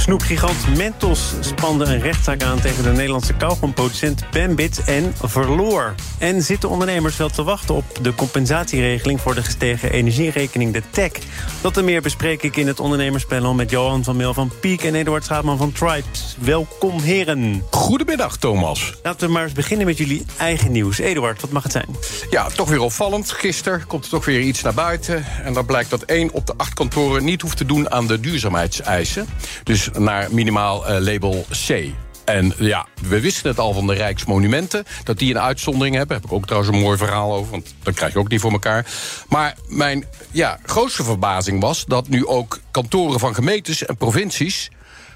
Snoepgigant Mentos spande een rechtszaak aan tegen de Nederlandse kauwgomproducent Bambit en verloor. En zitten ondernemers wel te wachten op de compensatieregeling voor de gestegen energierekening, de TEC? Dat en meer bespreek ik in het ondernemerspanel met Johan van Meel van Piek en Eduard Schaapman van Tribes. Welkom heren. Goedemiddag Thomas. Laten we maar eens beginnen met jullie eigen nieuws. Eduard, wat mag het zijn? Ja, toch weer opvallend. Gisteren komt er toch weer iets naar buiten. En dan blijkt dat één op de acht kantoren niet hoeft te doen aan de duurzaamheidseisen. Dus naar minimaal uh, label C. En ja, we wisten het al van de Rijksmonumenten... dat die een uitzondering hebben. Daar heb ik ook trouwens een mooi verhaal over, want dat krijg je ook niet voor elkaar. Maar mijn ja, grootste verbazing was dat nu ook kantoren van gemeentes en provincies...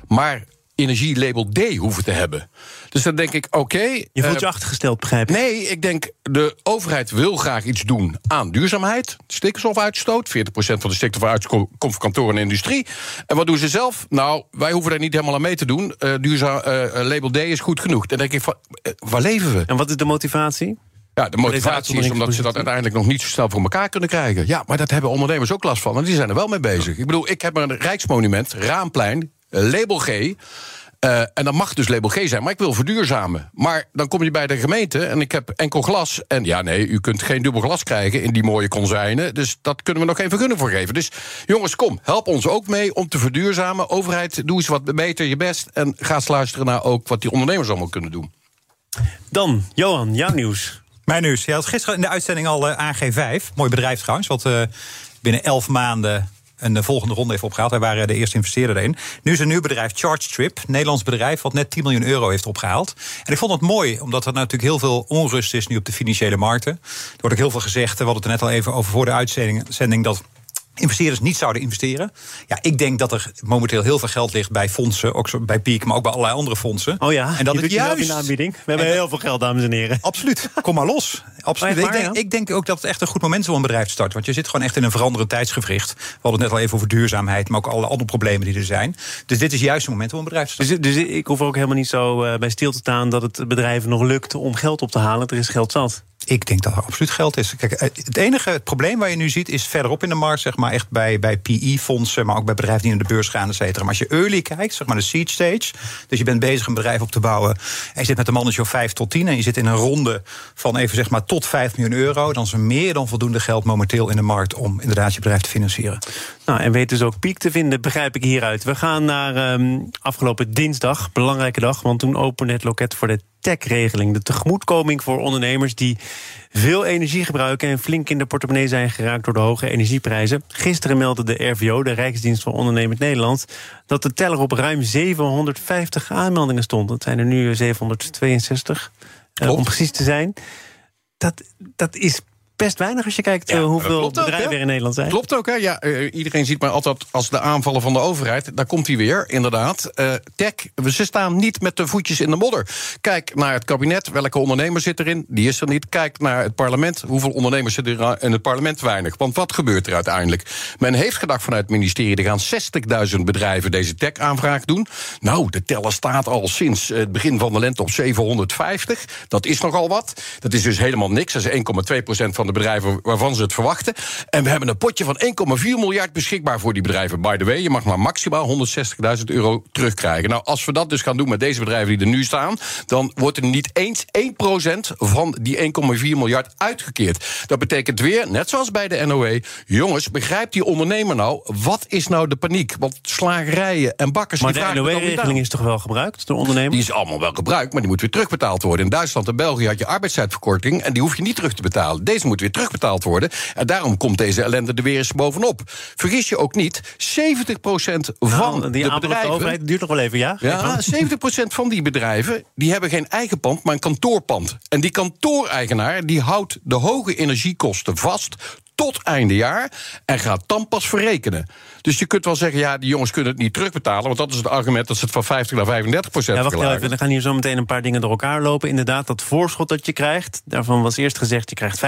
maar energielabel D hoeven te hebben. Dus dan denk ik, oké... je voelt je uh, achtergesteld, begrijp ik? Nee, ik denk, de overheid wil graag iets doen aan duurzaamheid. Stikstofuitstoot, 40% van de stikstofuitstoot komt van kantoren en industrie. En wat doen ze zelf? Nou, wij hoeven daar niet helemaal aan mee te doen. Uh, duurzaam, uh, label D is goed genoeg. Dan denk ik, van, waar leven we? En wat is de motivatie? Ja, de motivatie is omdat ze dat uiteindelijk nog niet zo snel voor elkaar kunnen krijgen. Ja, maar dat hebben ondernemers ook last van. En die zijn er wel mee bezig. Ik bedoel, ik heb een rijksmonument, Raamplein, label G. Uh, en dat mag dus label G zijn, maar ik wil verduurzamen. Maar dan kom je bij de gemeente en ik heb enkel glas. En ja, nee, u kunt geen dubbel glas krijgen in die mooie konzijnen. Dus dat kunnen we nog geen vergunning voor geven. Dus jongens, kom, help ons ook mee om te verduurzamen. Overheid, doe eens wat beter je best. En ga eens luisteren naar ook wat die ondernemers allemaal kunnen doen. Dan, Johan, jouw nieuws. Mijn nieuws. Je had gisteren in de uitzending al uh, AG5. Mooi bedrijf trouwens, wat uh, binnen elf maanden een volgende ronde heeft opgehaald. Wij waren de eerste investeerder erin. Nu is een nieuw bedrijf, ChargeTrip, Nederlands bedrijf, wat net 10 miljoen euro heeft opgehaald. En ik vond het mooi, omdat er natuurlijk heel veel onrust is nu op de financiële markten. Er wordt ook heel veel gezegd, we hadden het er net al even over voor de uitzending, dat investeerders niet zouden investeren. Ja, ik denk dat er momenteel heel veel geld ligt bij fondsen, ook bij Peak, maar ook bij allerlei andere fondsen. Oh ja, en dat het juist in aanbieding. We hebben heel veel geld, dames en heren. Absoluut, kom maar los. Absoluut. Maar, ik, denk, ja. ik denk ook dat het echt een goed moment is om een bedrijf te starten. Want je zit gewoon echt in een veranderend tijdsgevricht. We hadden het net al even over duurzaamheid, maar ook alle andere problemen die er zijn. Dus dit is juist het moment om een bedrijf te starten. Dus, dus ik hoef ook helemaal niet zo uh, bij stil te staan dat het bedrijf nog lukt om geld op te halen. Er is geld zat. Ik denk dat er absoluut geld is. Kijk, het enige het probleem waar je nu ziet is verderop in de markt, zeg maar, echt bij, bij PE-fondsen, maar ook bij bedrijven die naar de beurs gaan, et cetera. Maar als je early kijkt, zeg maar de seed stage, dus je bent bezig een bedrijf op te bouwen en je zit met een mannetje of 5 tot 10 en je zit in een ronde van even zeg maar tot 5 miljoen euro, dan is er meer dan voldoende geld momenteel in de markt om inderdaad je bedrijf te financieren. Nou, en weet dus ook piek te vinden, begrijp ik hieruit. We gaan naar um, afgelopen dinsdag, belangrijke dag, want toen opende het loket voor de TEC-regeling. De tegemoetkoming voor ondernemers die veel energie gebruiken en flink in de portemonnee zijn geraakt door de hoge energieprijzen. Gisteren meldde de RVO, de Rijksdienst voor Ondernemend Nederland, dat de teller op ruim 750 aanmeldingen stond. Dat zijn er nu 762, uh, om precies te zijn. Dat, dat is best weinig als je kijkt ja, hoeveel bedrijven er in Nederland zijn. Klopt ook, hè? Ja, uh, iedereen ziet maar altijd als de aanvallen van de overheid. Daar komt hij weer, inderdaad. Uh, tech, ze staan niet met de voetjes in de modder. Kijk naar het kabinet, welke ondernemer zit erin? Die is er niet. Kijk naar het parlement, hoeveel ondernemers zitten er in het parlement? Weinig. Want wat gebeurt er uiteindelijk? Men heeft gedacht vanuit het ministerie... er gaan 60.000 bedrijven deze tech-aanvraag doen. Nou, de teller staat al sinds het begin van de lente op 750. Dat is nogal wat. Dat is dus helemaal niks. Dat is 1,2 procent van de bedrijven waarvan ze het verwachten. En we hebben een potje van 1,4 miljard beschikbaar voor die bedrijven. By the way, je mag maar maximaal 160.000 euro terugkrijgen. Nou, als we dat dus gaan doen met deze bedrijven die er nu staan... dan wordt er niet eens 1% van die 1,4 miljard uitgekeerd. Dat betekent weer, net zoals bij de NOE... jongens, begrijpt die ondernemer nou... wat is nou de paniek? Want slagerijen en bakkers... Maar die de NOE-regeling is toch wel gebruikt door ondernemers? Die is allemaal wel gebruikt, maar die moet weer terugbetaald worden. In Duitsland en België had je arbeidstijdverkorting... en die hoef je niet terug te betalen. Deze moet weer terugbetaald worden. En daarom komt deze ellende er weer eens bovenop. Vergis je ook niet, 70% van nou, die de bedrijven... De overheid duurt nog wel even, ja? Ja, 70% van die bedrijven die hebben geen eigen pand, maar een kantoorpand. En die kantooreigenaar die houdt de hoge energiekosten vast tot einde jaar en gaat dan pas verrekenen. Dus je kunt wel zeggen, ja, die jongens kunnen het niet terugbetalen... want dat is het argument dat ze het van 50 naar 35 procent Ja, wacht verlagen. even, er gaan hier zo meteen een paar dingen door elkaar lopen. Inderdaad, dat voorschot dat je krijgt, daarvan was eerst gezegd... je krijgt 50%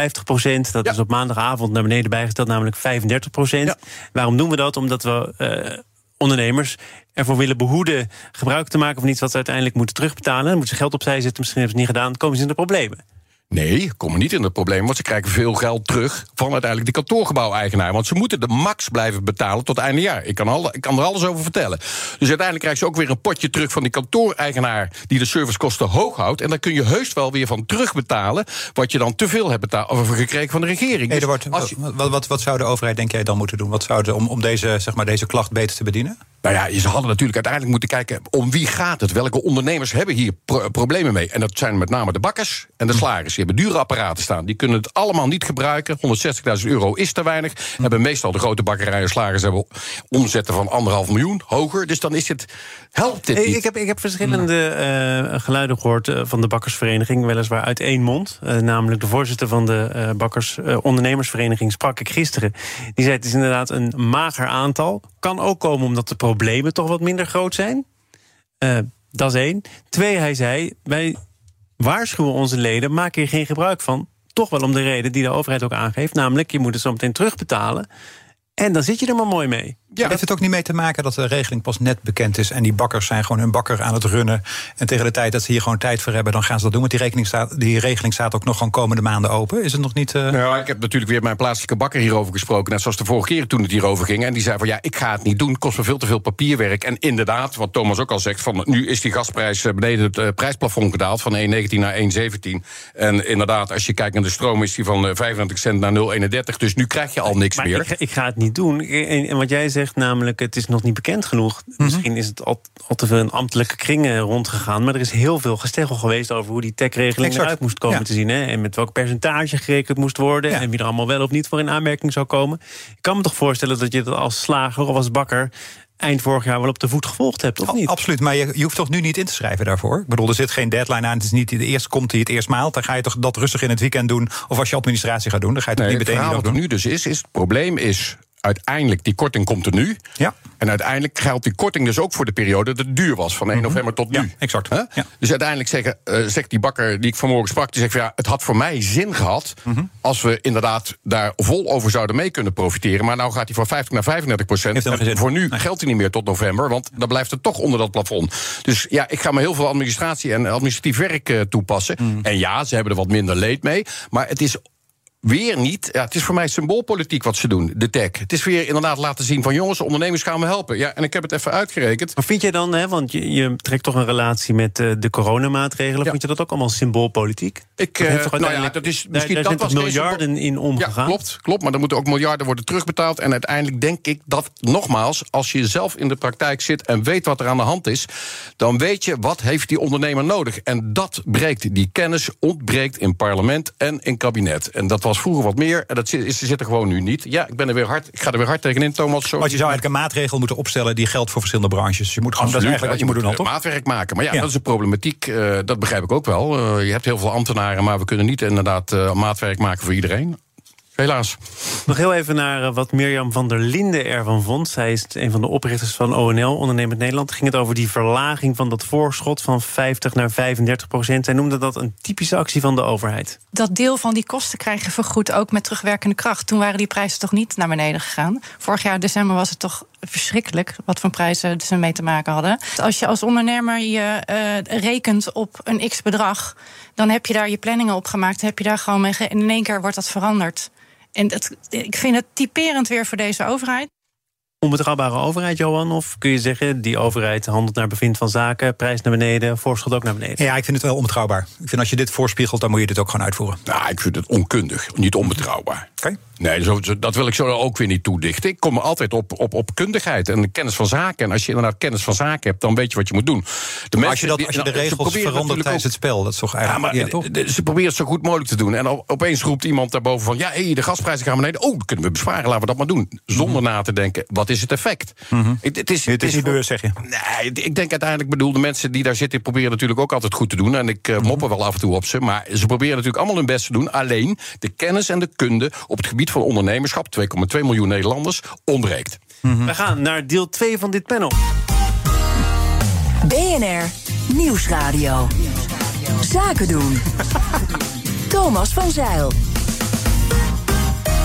Dat Ja. is op maandagavond naar beneden bijgesteld, namelijk 35 Ja. Waarom doen we dat? Omdat we eh, ondernemers ervoor willen behoeden... gebruik te maken van iets wat ze uiteindelijk moeten terugbetalen. Dan moeten ze geld opzij zetten, misschien hebben ze het niet gedaan... dan komen ze in de problemen. Nee, komen niet in het probleem, want ze krijgen veel geld terug van uiteindelijk de kantoorgebouweigenaar. Want ze moeten de max blijven betalen tot einde jaar. Ik kan, al, ik kan er alles over vertellen. Dus uiteindelijk krijgen ze ook weer een potje terug van die kantoor-eigenaar die de servicekosten hoog houdt. En dan kun je heus wel weer van terugbetalen wat je dan te veel hebt betaald, of gekregen van de regering. Eduard, je- wat, wat, wat zou de overheid, denk jij, dan moeten doen? Wat zou de, om, om deze, zeg maar, deze klacht beter te bedienen? Nou ja, ze hadden natuurlijk uiteindelijk moeten kijken om wie gaat het. Welke ondernemers hebben hier pro- problemen mee? En dat zijn met name de bakkers en de slagers. Die hebben dure apparaten staan. Die kunnen het allemaal niet gebruiken. 160.000 euro is te weinig. Hebben meestal de grote bakkerijen en slagers hebben omzetten van anderhalf miljoen. Hoger. Dus dan is het. Helpt dit niet? ik, heb, ik heb verschillende eh, geluiden gehoord eh, van de bakkersvereniging, weliswaar uit één mond. Eh, namelijk de voorzitter van de eh, bakkers ondernemersvereniging sprak ik gisteren. Die zei het is inderdaad een mager aantal. Kan ook komen omdat de problemen toch wat minder groot zijn. Eh, dat is één. Twee, hij zei, wij waarschuwen onze leden, maak hier geen gebruik van. Toch wel om de reden die de overheid ook aangeeft. Namelijk, je moet het zo meteen terugbetalen. En dan zit je er maar mooi mee. Ja. Heeft het ook niet mee te maken dat de regeling pas net bekend is... en die bakkers zijn gewoon hun bakker aan het runnen... en tegen de tijd dat ze hier gewoon tijd voor hebben... dan gaan ze dat doen, want die, rekening staat, die regeling staat ook nog gewoon komende maanden open. Is het nog niet... eh, Nou, ik heb natuurlijk weer mijn plaatselijke bakker hierover gesproken. Net zoals de vorige keer toen het hierover ging. En die zei van ja, ik ga het niet doen. Kost me veel te veel papierwerk. En inderdaad, wat Thomas ook al zegt, van nu is die gasprijs eh, beneden het eh, prijsplafond gedaald van 1,19 naar 1,17. En inderdaad, als je kijkt naar de stroom, is die van eh, 25 cent naar 0,31. Dus nu krijg je al niks Maar meer. ik, ga- ik ga het niet doen. En, en wat jij zegt, namelijk, het is nog niet bekend genoeg. Mhm. Misschien is het al, al te veel in ambtelijke kringen rondgegaan. Maar er is heel veel gesteggel geweest over hoe die tech-regeling eruit moest komen Ja. te zien. Hè? En met welk percentage gerekend moest worden. Ja. En wie er allemaal wel of niet voor in aanmerking zou komen. Ik kan me toch voorstellen dat je dat als slager of als bakker eind vorig jaar wel op de voet gevolgd hebt, of niet? Absoluut, maar je, je hoeft toch nu niet in te schrijven daarvoor? Ik bedoel, er zit geen deadline aan. Het is niet de eerste komt die het eerst maalt. Dan ga je toch dat rustig in het weekend doen. Of als je administratie gaat doen, dan ga je het Nee, niet het meteen verhaal die wat er nu dus is, is het probleem is uiteindelijk die korting komt er nu. Ja. En uiteindelijk geldt die korting dus ook voor de periode dat het duur was, van 1 november tot nu. Mhm. Ja, exact. Ja. Dus uiteindelijk zeggen, eh, zegt die bakker die ik vanmorgen sprak, die zegt van ja, het had voor mij zin gehad Mhm. als we inderdaad daar vol over zouden mee kunnen profiteren. Maar nou gaat hij van 50 naar 35 procent. Voor nu Nee. geldt hij niet meer tot november, want dan blijft het toch onder dat plafond. Dus ja, ik ga me heel veel administratie en administratief werk eh, toepassen. Mhm. En ja, ze hebben er wat minder leed mee, maar het is weer niet. Ja, het is voor mij symboolpolitiek wat ze doen, de tech. Het is weer inderdaad laten zien van jongens, ondernemers gaan we helpen. Ja, en ik heb het even uitgerekend. Maar vind jij dan, hè, want je, je trekt toch een relatie met eh, de coronamaatregelen... Ja. vind je dat ook allemaal symboolpolitiek? Ik, Dat eh, toch nou ja, dat is misschien daar dat was miljarden in omgegaan? Ja, klopt, klopt. Maar dan moeten ook miljarden worden terugbetaald. En uiteindelijk denk ik dat, nogmaals, als je zelf in de praktijk zit en weet wat er aan de hand is, dan weet je wat heeft die ondernemer nodig. En dat breekt, die kennis ontbreekt in parlement en in kabinet. En dat was vroeger wat meer. En dat zit, zit er gewoon nu niet. Ja, ik ben er weer hard. Ik ga er weer hard tegenin, Thomas. Sorry. Want je zou eigenlijk een maatregel moeten opstellen die geldt voor verschillende branches. Dus je moet gewoon, dat is eigenlijk wat je moet doen, toch? maatwerk maken. Maar ja, Ja. dat is een problematiek. eh, dat begrijp ik ook wel. Eh, je hebt heel veel ambtenaren, maar we kunnen niet inderdaad eh, maatwerk maken voor iedereen. Helaas. Nog heel even naar eh, wat Mirjam van der Linden ervan vond. Zij is een van de oprichters van ONL, Ondernemend Nederland. Ging het over die verlaging van dat voorschot van 50 naar 35 procent. Zij noemde dat een typische actie van de overheid. dat deel van die kosten krijg je vergoed ook met terugwerkende kracht. Toen waren die prijzen toch niet naar beneden gegaan. Vorig jaar december was het toch verschrikkelijk wat voor prijzen ze mee te maken hadden. Als je als ondernemer je eh, rekent op een x bedrag, dan heb je daar je planningen op gemaakt. Heb je daar gewoon mee. in één keer wordt dat veranderd. En het, ik vind het typerend weer voor deze overheid. Onbetrouwbare overheid, Johan? Of kun je zeggen, die overheid handelt naar bevind van zaken... prijs naar beneden, voorschot ook naar beneden? Ja, ik vind het wel onbetrouwbaar. Ik vind als je dit voorspiegelt, dan moet je dit ook gewoon uitvoeren. Nou, ik vind het onkundig, niet onbetrouwbaar. Oké. Nee, zo, dat wil ik zo ook weer niet toedichten. Ik kom altijd op, op, op kundigheid en kennis van zaken. En als je inderdaad kennis van zaken hebt, dan weet je wat je moet doen. De Maar als je, dat, als je de nou, ze regels verandert tijdens het spel, dat is toch Ja, eigenlijk... maar Ja, toch? de- de- ze proberen het zo goed mogelijk te doen. En op- opeens roept iemand daarboven van... ja, hey, de gasprijzen gaan beneden. Oh, dat kunnen we besparen, laten we dat maar doen. Zonder na te denken, wat is het effect? Het, het is, Het is niet beurs, zeg je. Nee, ik denk uiteindelijk, bedoel, de mensen die daar zitten... proberen natuurlijk ook altijd goed te doen. En ik mopper wel af en toe op ze. Maar ze proberen natuurlijk allemaal hun best te doen. Alleen, de kennis en de kunde op het gebied gebied van ondernemerschap, 2,2 miljoen Nederlanders, ontbreekt. We gaan naar deel 2 van dit panel. BNR Nieuwsradio. Zaken doen. Thomas van Zeil.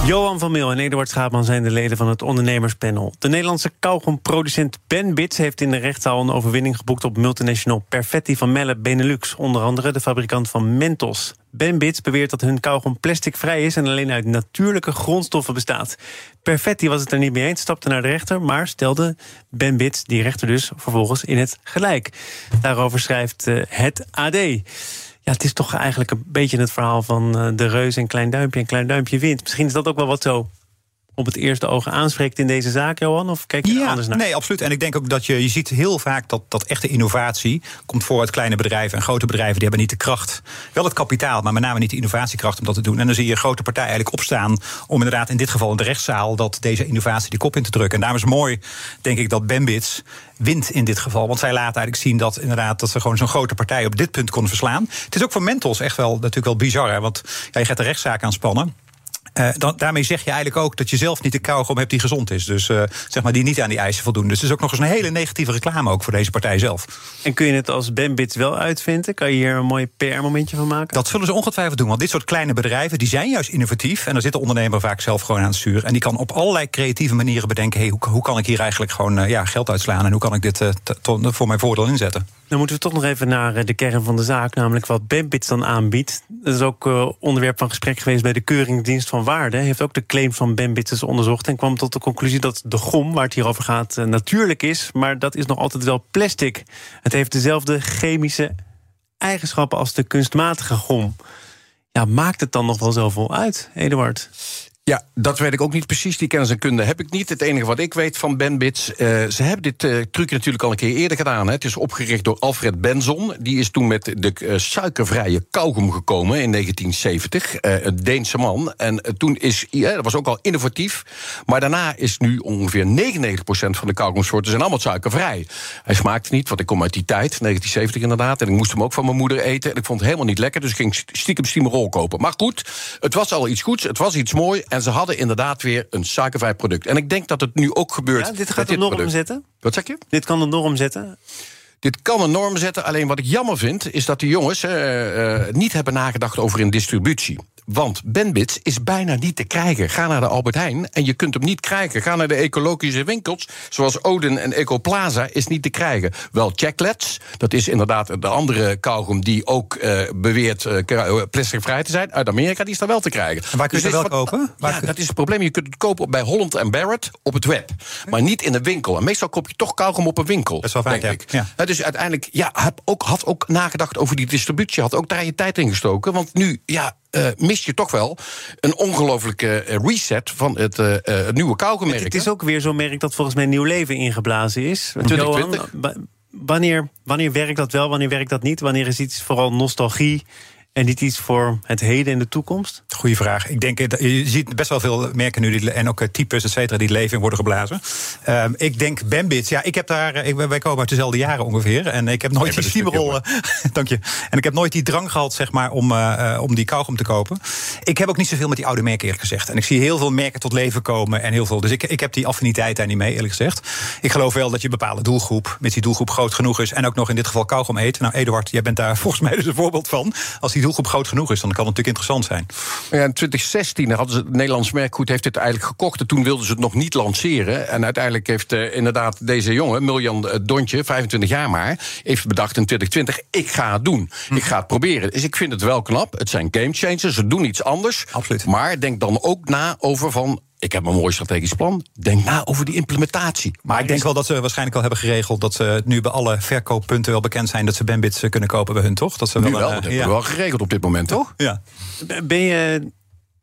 Johan van Meel en Eduard Schaapman zijn de leden van het ondernemerspanel. De Nederlandse kauwgomproducent Ben Bits heeft in de rechtszaal een overwinning geboekt op multinational Perfetti van Melle Benelux. Onder andere de fabrikant van Mentos. Ben Bits beweert dat hun kauwgom plasticvrij is en alleen uit natuurlijke grondstoffen bestaat. Perfetti was het er niet mee eens, stapte naar de rechter, maar stelde Ben Bits, die rechter dus, vervolgens in het gelijk. Daarover schrijft uh, het AD. Ja, het is toch eigenlijk een beetje het verhaal van uh, de reus en klein duimpje en klein duimpje wint. Misschien is dat ook wel wat zo op het eerste oog aanspreekt in deze zaak, Johan? Of kijk je ja, er anders naar? Nee, absoluut. En ik denk ook dat je, je ziet heel vaak dat, dat echte innovatie komt voor uit kleine bedrijven. En grote bedrijven die hebben niet de kracht. Wel het kapitaal, maar met name niet de innovatiekracht om dat te doen. En dan zie je een grote partij eigenlijk opstaan om inderdaad in dit geval in de rechtszaal dat deze innovatie die kop in te drukken. En daarom is mooi, denk ik, dat Bambits wint in dit geval. Want zij laten eigenlijk zien dat inderdaad dat ze gewoon zo'n grote partij op dit punt konden verslaan. Het is ook voor Mentos echt wel natuurlijk wel bizar. Hè? Want ja, je gaat de rechtszaak aanspannen. Uh, dan, daarmee zeg je eigenlijk ook dat je zelf niet de kauwgom hebt die gezond is. Dus uh, zeg maar die niet aan die eisen voldoen. Dus het is ook nog eens een hele negatieve reclame ook voor deze partij zelf. En kun je het als Bambits wel uitvinden? Kan je hier een mooi PR-momentje van maken? Dat zullen ze ongetwijfeld doen. Want dit soort kleine bedrijven die zijn juist innovatief. En daar zit de ondernemer vaak zelf gewoon aan het stuur. En die kan op allerlei creatieve manieren bedenken: hey, hoe, hoe kan ik hier eigenlijk gewoon uh, ja, geld uitslaan? En hoe kan ik dit voor mijn voordeel inzetten? Dan moeten we toch nog even naar de kern van de zaak, namelijk wat Bambits dan aanbiedt. Dat is ook uh, onderwerp van gesprek geweest bij de Keuringsdienst van Waarde. Heeft ook de claims van Bambits eens onderzocht en kwam tot de conclusie dat de gom, waar het hier over gaat, uh, natuurlijk is. Maar dat is nog altijd wel plastic. Het heeft dezelfde chemische eigenschappen als de kunstmatige gom. Ja, maakt het dan nog wel zoveel uit, Eduard? Ja, dat weet ik ook niet precies. Die kennis en kunde heb ik niet. Het enige wat ik weet van Benbits... Uh, ze hebben dit uh, trucje natuurlijk al een keer eerder gedaan. Hè. Het is opgericht door Alfred Benson. Die is toen met de uh, suikervrije kauwgom gekomen in 1970. een Deense man. En toen is... Ja, dat was ook al innovatief. Maar daarna is nu ongeveer 99% van de kauwgomsoorten... zijn allemaal suikervrij. Hij smaakte niet, want ik kom uit die tijd, 1970 inderdaad. En ik moest hem ook van mijn moeder eten. En ik vond het helemaal niet lekker, dus ik ging stiekem stiemerol kopen. Maar goed, het was al iets goeds. Het was iets moois. En ze hadden inderdaad weer een suikervrij product. En ik denk dat het nu ook gebeurt. Ja, dit gaat de norm product. zetten. Wat zeg je? Dit kan de norm zetten. Dit kan een norm zetten. Alleen wat ik jammer vind, is dat die jongens uh, uh, niet hebben nagedacht over een distributie. Want Benbits is bijna niet te krijgen. Ga naar de Albert Heijn en je kunt hem niet krijgen. Ga naar de ecologische winkels, zoals Oden en Ecoplaza, is niet te krijgen. Wel Checklets, dat is inderdaad de andere kauwgom... die ook uh, beweert uh, plasticvrij te zijn. Uit Amerika, die is daar wel te krijgen. En waar kun je dus het wel kopen? Ja, dat is het probleem. Je kunt het kopen bij Holland Barrett op het web. Maar niet in de winkel. En meestal koop je toch kauwgom op een winkel, dat is wel vaak, denk ja. ik. Ja. Dus uiteindelijk, ja, heb ook, had ook nagedacht over die distributie. Had ook daar je tijd in gestoken. Want nu, ja, uh, mis je toch wel een ongelofelijke uh, reset van het, uh, het nieuwe kauwgommerk. Het is ook weer zo'n merk dat volgens mij nieuw leven ingeblazen is. 2020. Johan, wanneer, wanneer werkt dat wel, wanneer werkt dat niet? Wanneer is iets vooral nostalgie en niet iets voor het heden en de toekomst? Goeie vraag. Ik denk, je ziet best wel veel merken nu die, en ook types, et cetera, die leven in worden geblazen. Uh, ik denk Bambits. Ja, ik heb daar. Ik, wij komen uit dezelfde jaren ongeveer. En ik heb nooit die stiemerol. dank je. En ik heb nooit die drang gehad, zeg maar, om, uh, om die kauwgom te kopen. Ik heb ook niet zoveel met die oude merken, eerlijk gezegd. En ik zie heel veel merken tot leven komen en heel veel. Dus ik, ik heb die affiniteit daar niet mee, eerlijk gezegd. Ik geloof wel dat je een bepaalde doelgroep, met die doelgroep groot genoeg is. En ook nog in dit geval kauwgom eet. Nou, Eduard, jij bent daar volgens mij dus een voorbeeld van. Als die doelgroep groot genoeg is, dan kan het natuurlijk interessant zijn. Ja, in 2016 hadden ze het Nederlands merkgoed heeft het eigenlijk gekocht. En toen wilden ze het nog niet lanceren. En uiteindelijk heeft uh, inderdaad deze jongen, Miljan uh, Dontje, 25 jaar maar, heeft bedacht in 2020: ik ga het doen. Hm. Ik ga het proberen. Dus ik vind het wel knap. Het zijn game changers. Ze doen iets anders. Absoluut. Maar denk dan ook na over van ik heb een mooi strategisch plan. Denk na over die implementatie. Maar ik denk wel dat ze waarschijnlijk al hebben geregeld... dat ze nu bij alle verkooppunten wel bekend zijn... dat ze Bambits kunnen kopen bij hun, toch? Dat ze nu wel, wel, uh, dat hebben we wel geregeld op dit moment, toch? Ja. Ben je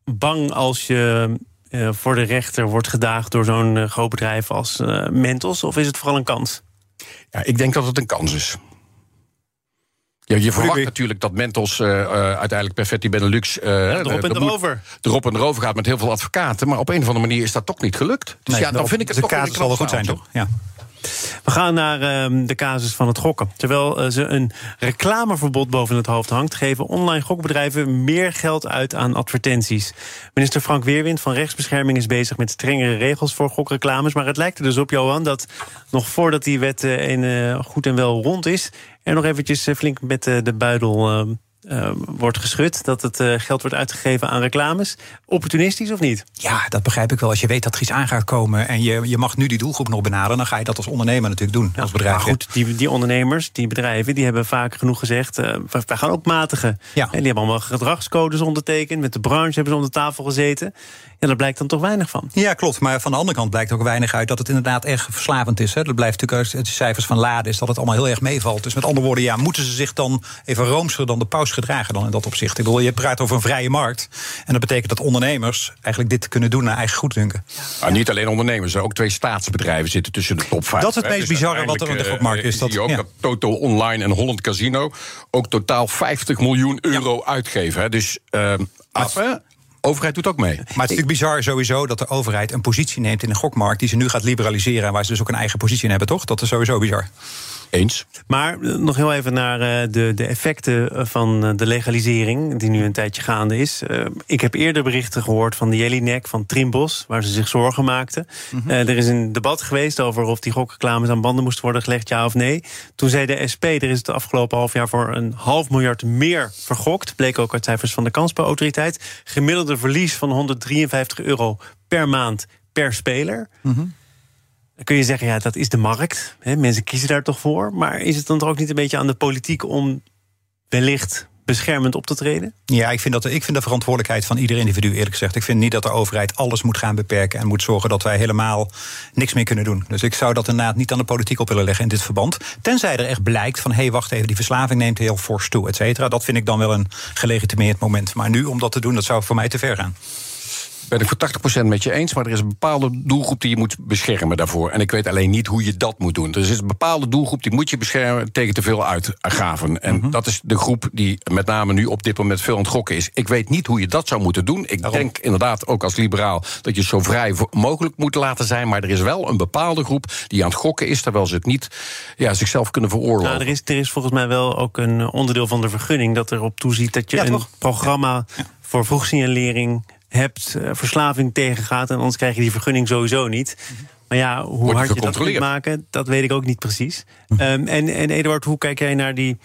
bang als je uh, voor de rechter wordt gedaagd... door zo'n uh, groot bedrijf als uh, Mentos? Of is het vooral een kans? Ja, ik denk dat het een kans is. Ja, je verwacht natuurlijk dat Mentos uh, uiteindelijk Perfetti Benelux... Uh, ja, erop en erover. Erop en erover gaat met heel veel advocaten. Maar op een of andere manier is dat toch niet gelukt. Dus nee, ja, dan vind ik het de toch kaart zal wel goed zijn, toch? Ja. We gaan naar ehm, de casus van het gokken. Terwijl eh, ze een reclameverbod boven het hoofd hangt, geven online gokbedrijven meer geld uit aan advertenties. Minister Frank Weerwind van Rechtsbescherming is bezig met strengere regels voor gokreclames. Maar het lijkt er dus op, Johan, dat nog voordat die wet eh, een, eh, goed en wel rond is, er nog eventjes flink met de buidel. Eh, wordt geschud dat het eh, geld wordt uitgegeven aan reclames. Opportunistisch of niet? Ja, dat begrijp ik wel. Als je weet dat er iets aan gaat komen en je, je mag nu die doelgroep nog benaderen, dan ga je dat als ondernemer natuurlijk doen, als bedrijf. Maar goed, die, die ondernemers, die bedrijven, die hebben vaak genoeg gezegd. eh, we, wij gaan ook matigen. Ja. En die hebben allemaal gedragscodes ondertekend. Met de branche hebben ze om de tafel gezeten. Ja, daar blijkt dan toch weinig van. Ja, klopt. Maar van de andere kant blijkt ook weinig uit dat het inderdaad echt verslavend is. Hè. Dat blijft natuurlijk uit de cijfers van Lade, is dat het allemaal heel erg meevalt. Dus met andere woorden, ja, moeten ze zich dan even roomser dan de paus gedragen dan in dat opzicht? Ik bedoel, je praat over een vrije markt. En dat betekent dat ondernemers eigenlijk dit kunnen doen naar eigen goeddunken. Maar niet alleen ondernemers, ook twee staatsbedrijven zitten tussen de top 5. Dat is het meest bizarre wat er in de gokmarkt is, dat- zie je ook ja. dat Total Online en Holland Casino ook totaal 50 miljoen euro uitgeven. Hè. Dus ehm af, hè? overheid doet ook mee. Maar het is natuurlijk bizar sowieso dat de overheid een positie neemt in de gokmarkt... die ze nu gaat liberaliseren en waar ze dus ook een eigen positie in hebben, toch? Dat is sowieso bizar. Eens. Maar eh, nog heel even naar eh, de, de effecten eh, van de legalisering, die nu een tijdje gaande is. Ik heb eerder berichten gehoord van de Jellinek van Trimbos, waar ze zich zorgen maakten. Eh, er is een debat geweest over of die gokreclames aan banden moesten worden gelegd, ja of nee. Toen zei de SP, er is het afgelopen half jaar voor een half miljard meer vergokt. Bleek ook uit cijfers van de Kansspelautoriteit. Gemiddelde verlies van 153 euro per maand per speler. Kun je zeggen, ja, dat is de markt. Hè, mensen kiezen daar toch voor. Maar is het dan toch ook niet een beetje aan de politiek om wellicht beschermend op te treden? Ja, ik vind, dat, ik vind de verantwoordelijkheid van ieder individu, eerlijk gezegd. Ik vind niet dat de overheid alles moet gaan beperken en moet zorgen dat wij helemaal niks meer kunnen doen. Dus ik zou dat inderdaad niet aan de politiek op willen leggen in dit verband. Tenzij er echt blijkt van, hé, hey, wacht even, die verslaving neemt heel fors toe, et cetera. Dat vind ik dan wel een gelegitimeerd moment. Maar nu om dat te doen, dat zou voor mij te ver gaan. Ben ik voor 80% met je eens, maar er is een bepaalde doelgroep die je moet beschermen daarvoor. En ik weet alleen niet hoe je dat moet doen. Er is een bepaalde doelgroep die moet je beschermen tegen te veel uitgaven. En dat is de groep die met name nu op dit moment veel aan het gokken is. Ik weet niet hoe je dat zou moeten doen. Ik denk inderdaad ook als liberaal dat je zo vrij mogelijk moet laten zijn. Maar er is wel een bepaalde groep die aan het gokken is, terwijl ze het niet ja, zichzelf kunnen veroorloven. Nou, er, is, er is volgens mij wel ook een onderdeel van de vergunning dat erop toeziet dat je Ja, een programma voor vroegsignalering hebt, eh, verslaving tegengaat. En anders krijg je die vergunning sowieso niet. Maar ja, hoe hard je dat kunt maken, dat weet ik ook niet precies. Ehm, en, en Eduard, hoe kijk jij naar die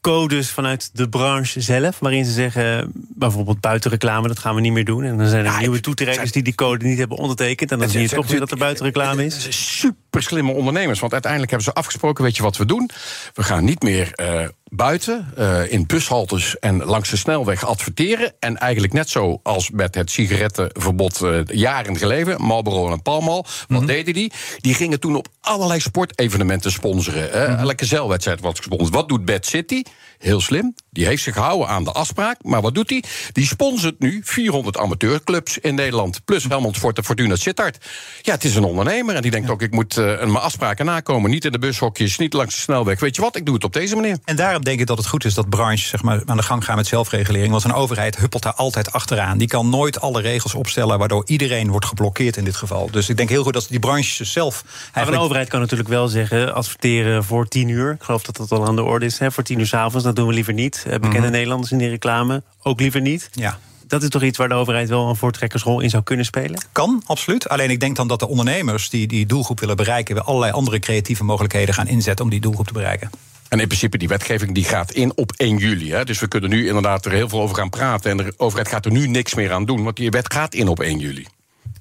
codes vanuit de branche zelf, waarin ze zeggen, bijvoorbeeld buitenreclame, dat gaan we niet meer doen. En dan zijn er nieuwe toetrekkers die die code niet hebben ondertekend. En dan zie je toch weer dat er buitenreclame is. Super slimme ondernemers. Want uiteindelijk hebben ze afgesproken: weet je wat we doen? We gaan niet meer eh, buiten, eh, in bushaltes en langs de snelweg adverteren. En eigenlijk net zo als met het sigarettenverbod eh, jaren geleden, Marlboro en Palmal. Wat deden die? Die gingen toen op allerlei sportevenementen sponsoren. hè. Elke zeilwedstrijd was gesponsord. Wat doet Bad City? Heel slim. Die heeft zich gehouden aan de afspraak. Maar wat doet hij? Die sponsort nu 400 amateurclubs in Nederland. Plus Helmond Sport en Fortuna Sittard. Ja, het is een ondernemer. En die denkt ook, ik moet eh, mijn afspraken nakomen. Niet in de bushokjes, niet langs de snelweg. Weet je wat, ik doe het op deze manier. En daarom denk ik dat het goed is dat branches zeg maar, aan de gang gaan met zelfregulering. Want een overheid huppelt daar altijd achteraan. Die kan nooit alle regels opstellen waardoor iedereen wordt geblokkeerd in dit geval. Dus ik denk heel goed dat die branches zelf. Maar een overheid kan natuurlijk wel zeggen: adverteren voor tien uur. Ik geloof dat dat al aan de orde is. Hè, voor tien uur s'avonds, dat doen we liever niet. Eh, Bekende Nederlanders in die reclame ook liever niet. Ja. Dat is toch iets waar de overheid wel een voortrekkersrol in zou kunnen spelen? Kan, absoluut. Alleen ik denk dan dat de ondernemers die die doelgroep willen bereiken... weer allerlei andere creatieve mogelijkheden gaan inzetten om die doelgroep te bereiken. En in principe, die wetgeving die gaat in op 1 juli. Hè. Dus we kunnen nu inderdaad er heel veel over gaan praten. En de overheid gaat er nu niks meer aan doen. Want die wet gaat in op 1 juli.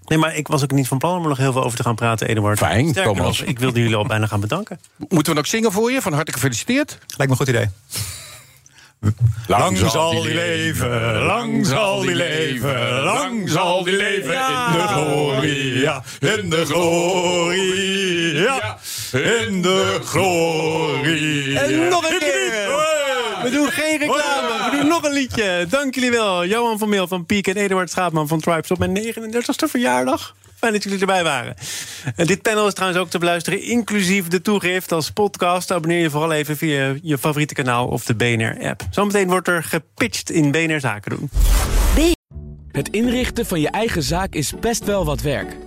Nee, maar ik was ook niet van plan om er nog heel veel over te gaan praten, Eduard. Fijn, Sterker Thomas. nog, ik wilde jullie al bijna gaan bedanken. Moeten we nog zingen voor je? Van harte gefeliciteerd. Lijkt me een goed idee. Lang zal die leven, lang zal die leven, lang zal die leven in de glorie, ja, in de glorie, ja, in de glorie. En nog een keer! We doen geen reclame, we doen nog een liedje. Dank jullie wel. Johan van Meel van Piek en Eduard Schaapman van Tribes op mijn 39ste verjaardag. Fijn dat jullie erbij waren. En dit panel is trouwens ook te beluisteren, inclusief de toegift als podcast. Abonneer je vooral even via je favoriete kanaal of de BNR-app. Zometeen wordt er gepitcht in BNR Zaken doen. Het inrichten van je eigen zaak is best wel wat werk.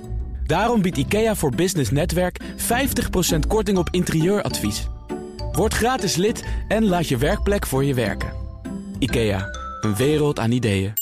Daarom biedt IKEA voor Business Netwerk 50% korting op interieuradvies. Word gratis lid en laat je werkplek voor je werken. IKEA, een wereld aan ideeën.